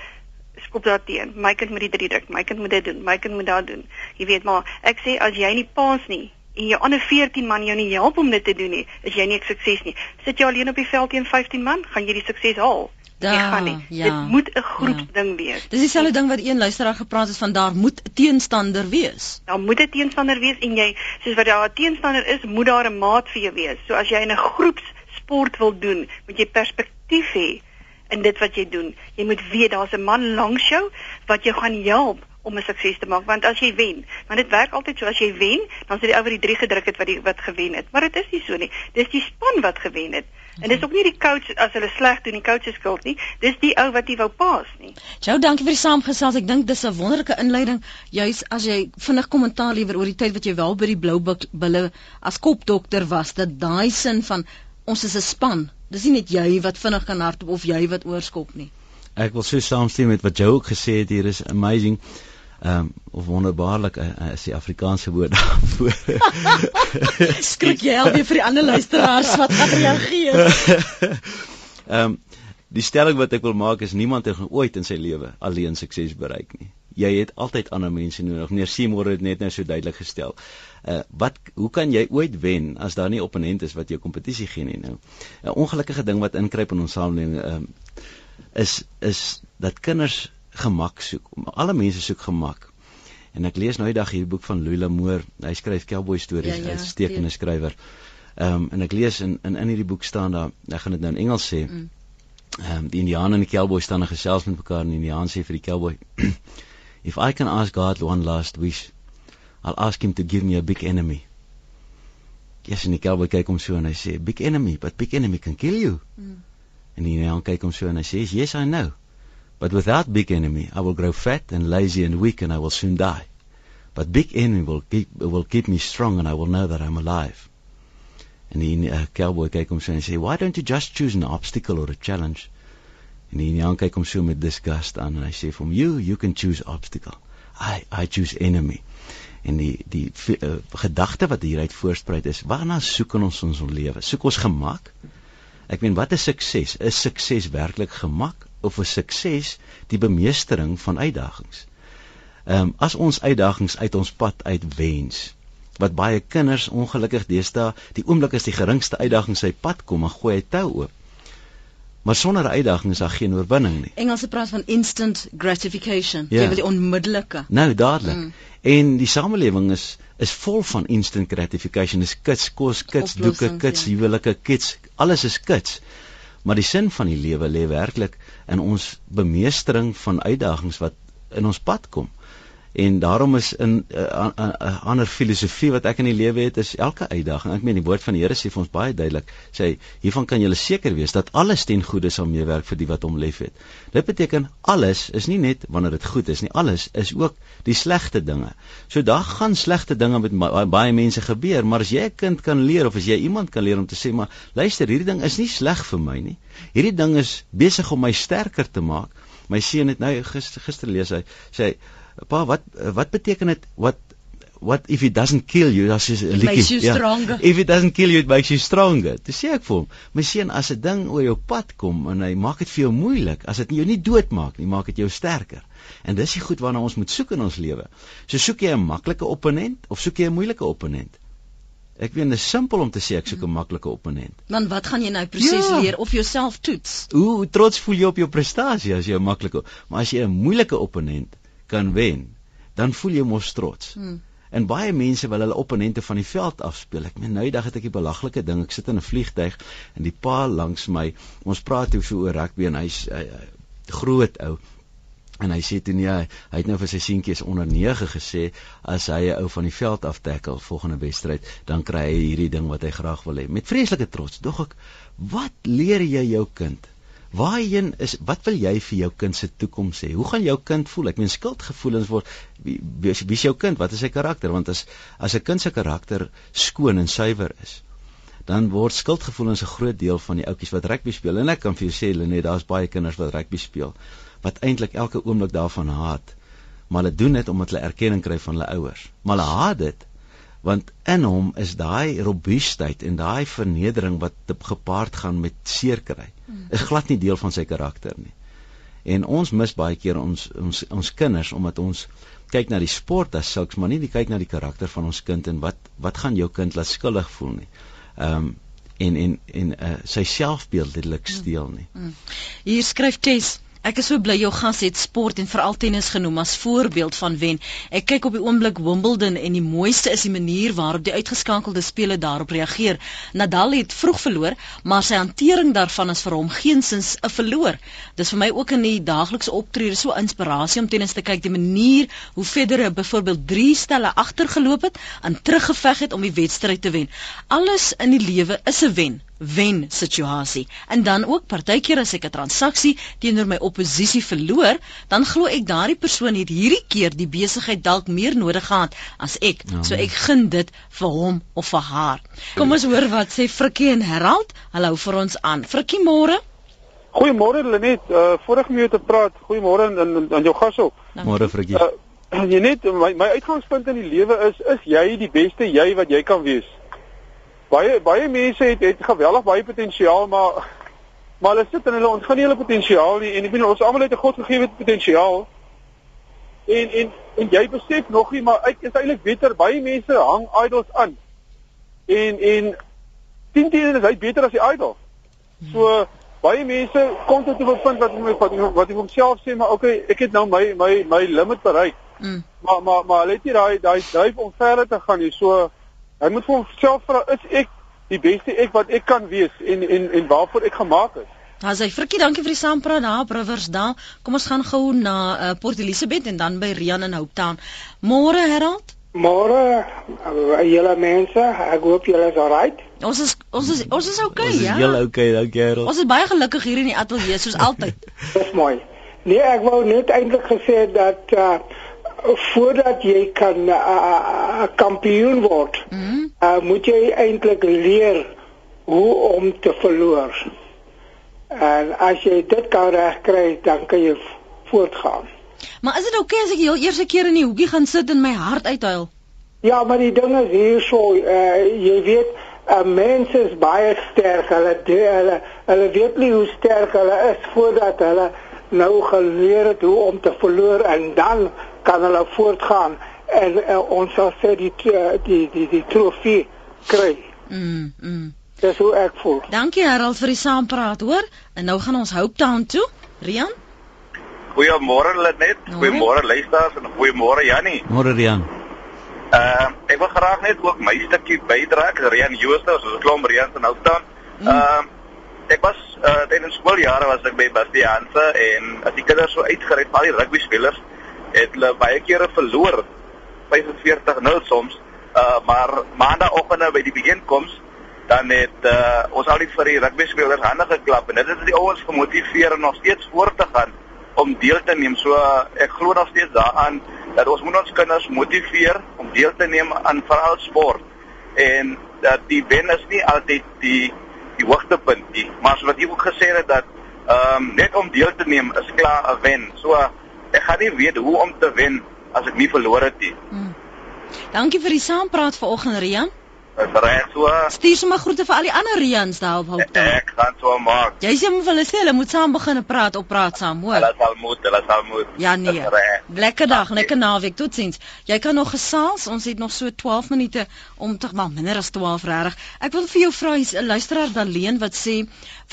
skop daar teen. My kind moet die drie druk, my kind moet dit doen, my kind moet dat doen. Jy weet maar, ek sê as jy nie paas nie en jou ander 14 man jou nie help om dit te doen nie, is jy nie 'n sukses nie. Sit jy alleen op die veld teen 15 man, gaan jy die sukses haal. Da, Jy gaan nie. ja. Dit moet 'n groepsding wees. Dis dieselfde ding wat een luisteraar gepraat het van daar moet 'n teenstander wees. Daar moet 'n teenstander wees en jy soos wat daar 'n teenstander is, moet daar 'n maat vir jou wees. So as jy in 'n groepsport wil doen, moet jy perspektief hê in dit wat jy doen. Jy moet weet daar's 'n man langs jou wat jou gaan help om 'n sukses te maak want as jy wen, want dit werk altyd so as jy wen, dan sê die ou wat die 3 gedruk het wat die wat gewen het. Maar dit is nie so nie. Dis die span wat gewen het. En dis ook nie die coach as hulle sleg doen, die coach se skuld nie. Dis die ou wat nie wou paas nie. Jou dankie vir die saamgesels. Ek dink dis 'n wonderlike inleiding juis as jy vinnig kommentaar lewer oor die tyd wat jy wel by die Blou Bulle as kopdokter was dat daai sin van ons is 'n span. Dis nie net jy wat vinnig kan hardloop of jy wat oorskop nie. Ek wil so saamstem met wat Joe ook gesê het hier is amazing. Ehm um, of wonderbaarlik uh, uh, is die Afrikaanse woord daarvoor. Skrik jy al weer vir die ander luisteraars wat gaan reageer? Ehm um, die stelling wat ek wil maak is niemand het ooit in sy lewe alleen sukses bereik nie. Jy het altyd ander mense nodig. Meneer Seymour het net nou so duidelik gestel. Uh wat hoe kan jy ooit wen as daar nie opponent is wat jou kompetisie gee nie nou? 'n Ongelukkige ding wat ingryp in ons samelewing ehm um, is is dat kinders gemak soek. Alle mense soek gemak. En ek lees nou die dag hierdie boek van Louis L'Amour. Hy skryf cowboy stories, Ja, ja, uitstekende skrywer. Ehm um, en ek lees in in in hierdie boek staan daar, ek gaan dit nou in Engels sê. Mm. Ehm um, die Indiaan en die cowboy staan en gesels met mekaar en die Indiaan sê vir die cowboy If I can ask God one last wish, I'll ask him to give me a big enemy. Yes, en die cowboy kyk hom so en hy sê, "Big enemy, but big enemy can kill you." Mm. En die Indiaan kyk hom so en hy sê, "Yes, I know. But without big enemy, I will grow fat and lazy and weak and I will soon die. But big enemy will keep will keep me strong and I will know that I'm alive." En die uh, cowboy kyk hom so en sê, "Why don't you just choose an obstacle or a challenge?" En Indiaan kyk hom so met disgust aan en hy sê, "From you, you can choose obstacle. I I choose enemy." en die die uh, gedagte wat hieruit voorspruit is waarna soek ons ons lewe soek ons gemak ek meen wat is sukses is sukses werklik gemak of is sukses die bemeestering van uitdagings ehm um, as ons uitdagings uit ons pad uitwens wat baie kinders ongelukkig deesdae die oomblik as die geringste uitdaging sy pad kom gooi hy tou oop Maar sonder uitdaging is daar geen oorwinning nie. Engelse praat van instant gratification. Ja. Jy wil die onmiddellike. Nou dadelik. Mm. En die samelewing is is vol van instant gratification. Dis kits, kos, kits, doeke, kits, ja. huwelike, kits. Alles is kits. Maar die sin van die lewe lê werklik in ons bemeestering van uitdagings wat in ons pad kom. En daarom is in 'n uh, uh, uh, ander filosofie wat ek in die lewe het is elke uitdaging. Ek meen die woord van die Here sê vir ons baie duidelik, sê hiervan kan jy seker wees dat alles ten goeie sal meewerk vir die wat hom liefhet. Dit beteken alles is nie net wanneer dit goed is nie, alles is ook die slegte dinge. So daar gaan slegte dinge met baie, baie mense gebeur, maar as jy 'n kind kan leer of as jy iemand kan leer om te sê maar luister, hierdie ding is nie sleg vir my nie. Hierdie ding is besig om my sterker te maak. My seun het nou gister gister lees hy sê hy pa wat wat beteken dit? Wat what if it doesn't kill you? As is 'n liedjie ja. if it doesn't kill you it makes you stronger. Dis sê ek vir hom my seun as 'n ding oor jou pad kom en hy maak dit vir jou moeilik as dit jou nie doodmaak nie maak dit jou sterker. En dis die goed waarna ons moet soek in ons lewe. So soek jy 'n maklike opponent of soek jy 'n moeilike opponent? Ek weet dit is simpel om te sê ek soek 'n maklike opponent. Dan wat gaan jy nou presies ja. leer of jouself toets? Hoe trots voel jy op jou prestasie as jy 'n maklike, maar as jy 'n moeilike opponent kan wen, dan voel jy mos trots. Hmm. En baie mense wil hulle opponente van die veld afspeel. Ek meen nou die dag het ek 'n belaglike ding. Ek sit in 'n vliegtyg en die pa langs my, ons praat oor so oor rugby en hy's hy, hy, groot ou. En hy sê toe nee, hy, hy het nou vir sy seentjies onder 9 gesê as hy 'n ou van die veld af tackle volgende wedstryd, dan kry hy hierdie ding wat hy graag wil hê. Met vreeslike trots. Dog ek, wat leer jy jou kind? Waarheen is wat wil jy vir jou kind se toekoms hê? Hoe gaan jou kind voel? Ek meen skuldgevoelens word wie, wie, is jou kind? Wat is sy karakter? Want as as 'n kind se karakter skoon en suiwer is, dan word skuldgevoelens 'n groot deel van die ouetjies wat rugby speel. En ek kan vir jou sê, Lenet, daar's baie kinders wat rugby speel wat eintlik elke oomblik daarvan haat. Maar hulle doen dit omdat hulle erkenning kry van hulle ouers. Maar hulle haat dit want in hom is daai robuustheid en daai vernedering wat gepaard gaan met seer kry is glad nie deel van sy karakter nie. En ons mis baie keer ons ons ons kinders omdat ons kyk na die sport as sulks maar nie die kyk na die karakter van ons kind en wat wat gaan jou kind laat skuldig voel nie. Ehm um, en en en uh, sy selfbeeld letterlik steel nie. Hier skryf Tess Ek is so bly jou gas het sport en veral tennis genoem as voorbeeld van wen. Ek kyk op die oomblik Wimbledon en die mooiste is die manier waarop die uitgeskakelde spelers daarop reageer. Nadal het vroeg verloor, maar sy hantering daarvan is vir hom geensins 'n verloor. Dis vir my ook in die daaglikse optrede so inspirasie om tennis te kyk die manier hoe Federer byvoorbeeld 3 stelle agtergeloop het en teruggeveg het om die wedstryd te wen. Alles in die lewe is 'n wen wen situasie. En dan ook partykeer as ek 'n transaksie teenoor my oppositie verloor, dan glo ek daardie persoon het hierdie keer die besigheid dalk meer nodig gehad as ek. Ja. So ek gun dit vir hom of vir haar. Kom ons hoor wat sê Frikkie en Herald. Hallo vir ons aan. Frikkie môre. Goeiemôre Lenet. Uh voordat jy te praat, goeiemôre aan aan jou gas ook. Môre Frikkie. Uh, jy net my my uitgangspunt in die lewe is is jy die beste jy wat jy kan wees baie baie mense het het geweldig baie potensiaal maar maar hulle sit in hulle hulle potensiaal nie. En ek bedoel ons almal het 'n God gegee potensiaal. En en en jy besef nog nie maar ek is eintlik beter. Baie mense hang idols aan. En en sien dit is hy beter as die idol. So baie mense kom tot 'n punt wat wat wat ek homself sê maar okay ek het nou my my my limit bereik. Mm. maar maar maar hulle het nie daai daai dryf om verder te gaan nie. So Hy moet vir homself vra is ek die beste ek wat ek kan wees en en en waarvoor ek gemaak is. Daar sê Frikkie, dankie vir die saampraat daar op Riversdal. Kom ons gaan gou na uh, Port Elizabeth en dan by Rian in Hope Town. Môre Herald? Môre uh, julle mense, ek hoop julle is alright. Ons is ons is ons is okay, Ons is ja. heel okay, dankie Harold. Ons is baie gelukkig hier in die ateljee soos altyd. Dis mooi. Nee, ek wou net eintlik gesê dat uh voordat jy kan 'n uh, uh, kampioen word, Mm. uh, moet jy eintlik leer hoe om te verloor. En as jy dit kan regkry, dan kan jy voortgaan. Maar is dit okay as ek heel eerste keer in die hoekie gaan sit en my hart uithuil? Ja, maar die ding is hierso, uh, jy weet, 'n mens is baie sterk. Hulle de- hulle hulle weet nie hoe sterk hulle is voordat hulle nou geleer het hoe om te verloor en dan kan hulle voortgaan en uh, ons sal sê die tr- die die die trofee kry. Mm. mm. Dis hoe ek voel. Dankie Harold vir die saampraat, hoor? En nou gaan ons Hope Town toe. Rian? Goeiemôre Lenet, Môre. goeiemôre luisters en goeiemôre Jannie. Môre Rian. Uh ek wil graag net ook my stukkie bydra. Rian Jooste, ons is 'n klomp Rian van Houttown. Uh ek was uh tydens skooljare was ek by Bastiaanse en as die kinders so uitgery, al die rugby spelers het hulle baie kere verloor 45-0 soms. Uh maar maandagooggende by die bijeenkoms dan het uh, ons al die vir die rugby spelers hande geklap en dit het die ouens gemotiveer om nog steeds voort te gaan om deel te neem. So uh, ek glo nog steeds daaraan dat ons moet ons kinders motiveer om deel te neem aan veral sport en dat die wen is nie altyd die die hoogtepunt nie, maar wat jy ook gesê het dat ehm um, net om deel te neem is klaar 'n wen. So ek gaan nie weet hoe om te wen as ek nie verloor het nie. Dankie vir die saampraat vanoggend Rian. Dis reg so. Stuur sommer groete vir al die ander Rians daar op Hope Town. Ek gaan so maak. Jy sê vir hulle sê hulle moet saam begin praat op praat saam, hoor. Hulle sal moet, hulle sal moet. Ja nee. Lekker dag, lekker naweek. Totsiens. Jy kan nog gesels. Ons het nog so 12 minute om te maar minder as 12 regtig. Ek wil vir jou vra, hier's 'n luisteraar Daleen wat sê,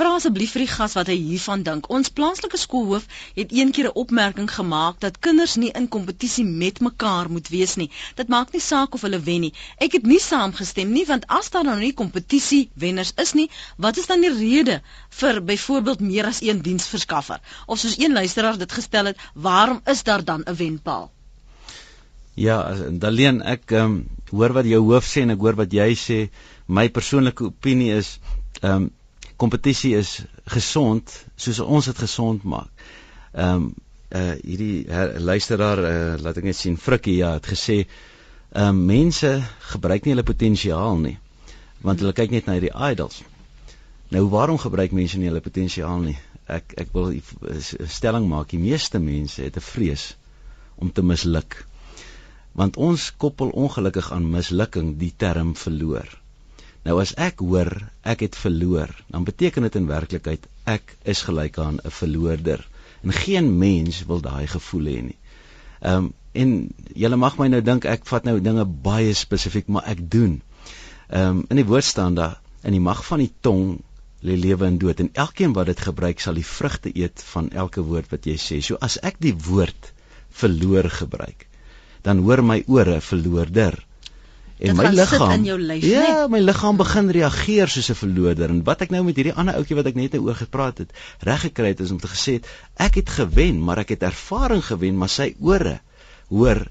vra asseblief vir die gas wat hy hiervan dink. Ons plaaslike skoolhoof het een keer 'n opmerking gemaak dat kinders nie in kompetisie met mekaar moet wees nie. Dit maak nie saak of hulle wen nie. Ek het nie saamgestem nie want as daar nou nie kompetisie wenners is nie, wat is dan die rede vir byvoorbeeld meer as een diensverskaffer? Of soos een luisteraar dit gestel het, waarom is daar dan 'n wenpaal? Ja, Daleen, ek ehm um, hoor wat jou hoof sê en ek hoor wat jy sê. My persoonlike opinie is ehm um, kompetisie is gesond soos ons dit gesond maak. Ehm um, uh hierdie her, luisteraar uh, laat ek net sien Frikkie ja het gesê ehm um, mense gebruik nie hulle potensiaal nie want hulle kyk net na hierdie idols. Nou waarom gebruik mense nie hulle potensiaal nie? Ek ek wil 'n stelling maak. Die meeste mense het 'n vrees om te misluk want ons koppel ongelukkig aan mislukking die term verloor. Nou as ek hoor ek het verloor, dan beteken dit in werklikheid ek is gelyk aan 'n verloorder. En geen mens wil daai gevoel hê nie. Ehm um, en julle mag my nou dink ek vat nou dinge baie spesifiek, maar ek doen. Ehm um, in die woord staan daar in die mag van die tong lê lewe en dood en elkeen wat dit gebruik sal die vrugte eet van elke woord wat jy sê. So as ek die woord verloor gebruik, dan hoor my ore verloorder. En my liggaam lyf, Ja, my liggaam begin reageer soos 'n verloorder. En wat ek nou met hierdie ander ouetjie wat ek net oor gepraat het, reg gekry het is om te gesê het, ek het gewen, maar ek het ervaring gewen, maar sy ore hoor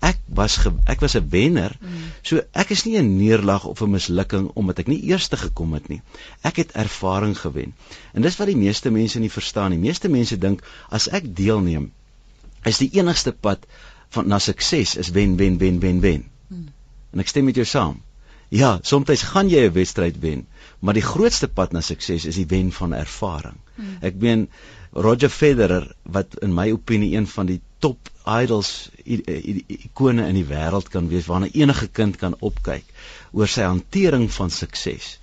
ek was ge, ek was 'n wenner. Mm. So ek is nie 'n neerlag of 'n mislukking omdat ek nie eerste gekom het nie. Ek het ervaring gewen. En dis wat die meeste mense nie verstaan nie. Meeste mense dink as ek deelneem, is die enigste pad van na sukses is wen wen wen wen wen. En ek stem met jou saam. Ja, soms gaan jy 'n wedstryd wen, maar die grootste pad na sukses is die wen van ervaring. Hmm. Ek meen Roger Federer wat in my opinie een van die top idols ikone in die wêreld kan wees waarna enige kind kan opkyk oor sy hantering van sukses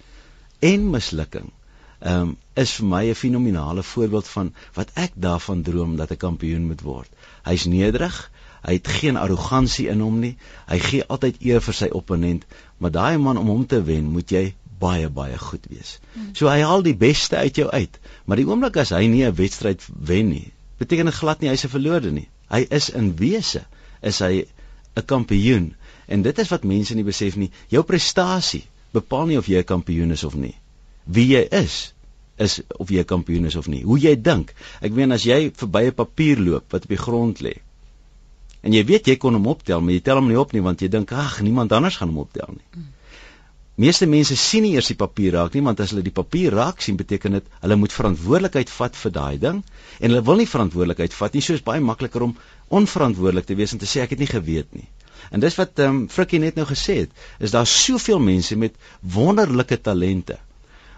en mislukking. Ehm um, is vir my 'n fenominale voorbeeld van wat ek daarvan droom dat 'n kampioen moet word. Hy's nederig, hy het geen arrogansie in hom nie. Hy gee altyd eer vir sy opponent, maar daai man om hom te wen, moet jy baie baie goed wees. Hmm. So hy haal die beste uit jou uit, maar die oomblik as hy nie 'n wedstryd wen nie, beteken dit glad nie hy's 'n verloorde nie. Hy is in wese is hy 'n kampioen en dit is wat mense nie besef nie. Jou prestasie bepaal nie of jy 'n kampioen is of nie. Wie jy is is of jy 'n kampioen is of nie. Hoe jy dink. Ek meen as jy verby 'n papier loop wat op die grond lê en jy weet jy kon hom optel, maar jy tel hom nie op nie want jy dink ag, niemand anders gaan hom optel nie. Hmm. Meeste mense sien nie eers die papier raak nie, want as hulle die papier raak sien, beteken dit hulle moet verantwoordelikheid vat vir daai ding en hulle wil nie verantwoordelikheid vat nie. So is baie makliker om onverantwoordelik te wees en te sê ek het nie geweet nie. En dis wat ehm um, Frikkie net nou gesê het, is daar soveel mense met wonderlike talente,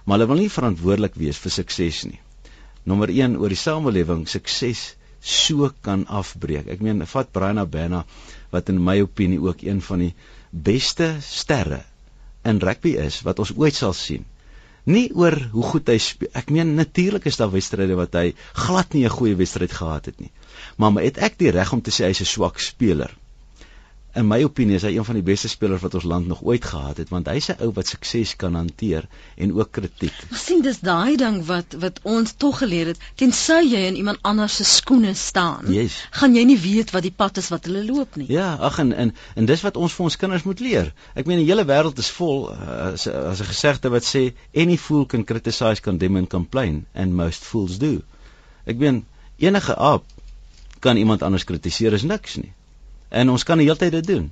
maar hulle wil nie verantwoordelik wees vir sukses nie. Nommer 1 oor die samelewing sukses so kan afbreek. Ek meen, vat Brian Abena wat in my opinie ook een van die beste sterre in rugby is wat ons ooit sal sien. Nie oor hoe goed hy speel. Ek meen natuurlik is daar wedstryde wat hy glad nie 'n goeie wedstryd gehad het nie. Maar, maar het ek die reg om te sê hy's 'n swak speler? In my opinie is hy een van die beste spelers wat ons land nog ooit gehad het want hy's 'n ou wat sukses kan hanteer en ook kritiek. Ek sien dis daai ding wat wat ons tog geleer het tensy jy in iemand anders se skoene staan. Yes. gaan jy nie weet wat die pad is wat hulle loop nie. Ja, ag en, en en dis wat ons vir ons kinders moet leer. Ek meen die hele wêreld is vol uh, as as 'n gesegde wat sê any fool can criticize, condemn and complain and most fools do. Ek meen enige aap kan iemand anders kritiseer is niks nie. En ons kan die hele tyd dit doen.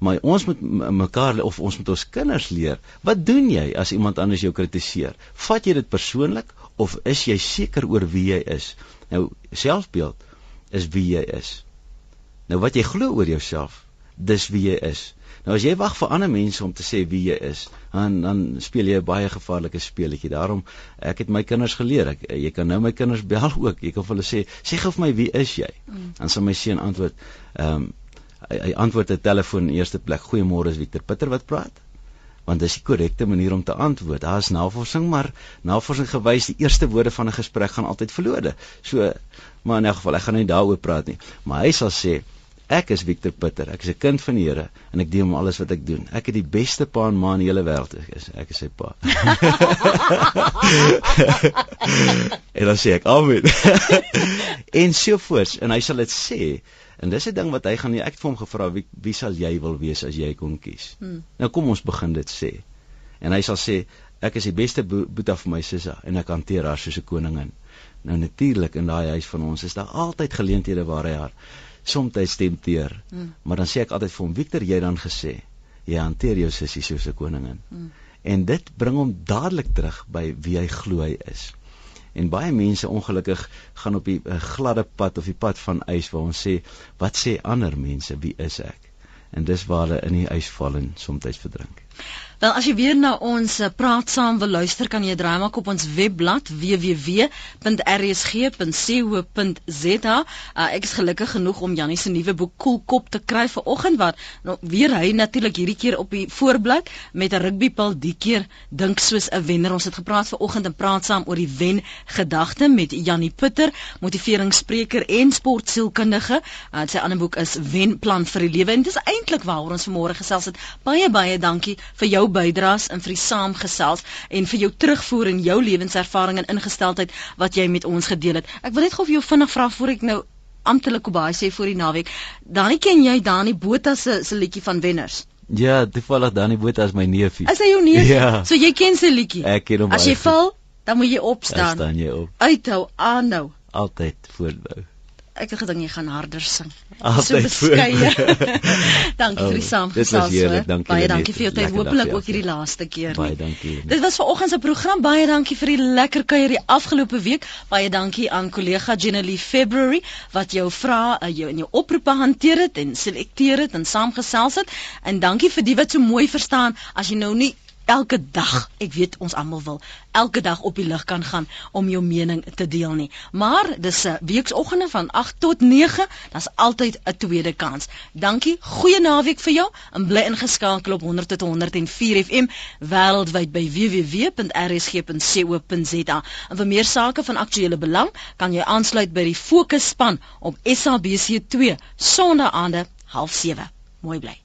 Maar ons moet mekaar of ons moet ons kinders leer, wat doen jy as iemand anders jou kritiseer? Vat jy dit persoonlik of is jy seker oor wie jy is? Nou selfbeeld is wie jy is. Nou wat jy glo oor jouself, dis wie jy is. Nou as jy wag vir ander mense om te sê wie jy is, dan dan speel jy 'n baie gevaarlike speletjie. Daarom ek het my kinders geleer, ek, jy kan nou my kinders bel ook. Jy kan vir hulle sê, sê gou vir my wie is jy? Mm. Dan sal my seun antwoord, ehm um, hy, hy antwoord 'n telefoon in eerste plek. Goeiemôre, is Victor Pitter wat praat? Want dis die korrekte manier om te antwoord. Daar is navorsing, maar navorsing gewys die eerste woorde van 'n gesprek gaan altyd verlore. So, maar in 'n geval, ek gaan nie daaroor praat nie, maar hy sal sê Ek is Victor Pitter. Ek is 'n kind van die Here en ek doen alles wat ek doen. Ek het die beste pa en ma in die hele wêreld. Ek is ek is sy pa. en dan sê ek amen. en so voort en hy sal dit sê En dis 'n ding wat hy gaan nie ek het vir hom gevra wie wie sal jy wil wees as jy kon kies. Hmm. Nou kom ons begin dit sê. En hy sal sê ek is die beste boeta vir my sussie en ek hanteer haar soos 'n koningin. Nou natuurlik in daai huis van ons is daar altyd geleenthede waar hy haar soms tempteer. Hmm. Maar dan sê ek altyd vir hom Victor jy dan gesê jy hanteer jou sussie soos 'n koningin. Hmm. En dit bring hom dadelik terug by wie hy glo hy is. En baie mense ongelukkig gaan op die uh, gladde pad of die pad van ys waar ons sê wat sê ander mense wie is ek? En dis waar hulle in die ys val en soms verdrink. Wel as jy weer na ons uh, praat saam wil luister kan jy draai maak op ons webblad www.rsg.co.za. Uh, ek is gelukkig genoeg om Jannie se nuwe boek Koelkop te kry vir oggend wat nou, weer hy natuurlik hierdie keer op die voorblad met 'n rugbypil die keer dink soos 'n wenner. Ons het gepraat ver oggend en praat saam oor die wen gedagte met Jannie Putter, motiveringsspreker en sportsielkundige. Uh, sy ander boek is Wen plan vir die lewe en dit is eintlik waaroor ons vanmôre gesels het. Baie baie dankie vir jou bydraes en vir die saamgesels en vir jou terugvoer en jou lewenservaring en ingesteldheid wat jy met ons gedeel het. Ek wil net gou vir jou vinnig vra voor ek nou amptelik op baie sê vir die naweek. Dani ken jy Dani Botha se se liedjie van Wenners? Ja, toevallig Dani Botha is my neefie. Is hy jou neef? Ja. So jy ken sy liedjie. Ek ken hom. As jy val, dan moet jy opstaan. Dan staan jy op. Uithou, aanhou. Altyd voortbou ek het gedink jy gaan harder sing. Altyd so beskeie. dankie vir die oh, saamgesels. Baie dankie vir jou tyd. Hoopelik ook hierdie laaste keer. Baie dankie. Dit was vanoggend se program. Baie dankie vir die lekker kuier die afgelope week. Baie dankie aan kollega Jenelie February wat jou vra uh, jou in jou oproepe hanteer het en selekteer het en saamgesels het. En dankie vir die wat so mooi verstaan as jy nou nie elke dag, ek weet ons almal wil elke dag op die lig kan gaan om jou mening te deel nie. Maar dis 'n weeksoggende van 8 tot 9, daar's altyd 'n tweede kans. Dankie. Goeie naweek vir jou en bly ingeskakel op 100 tot 104 FM wêreldwyd by www.rsg.co.za. En vir meer sake van aktuële belang, kan jy aansluit by die Fokusspan op SABC2 Sondae aande 07:30. Mooi bly.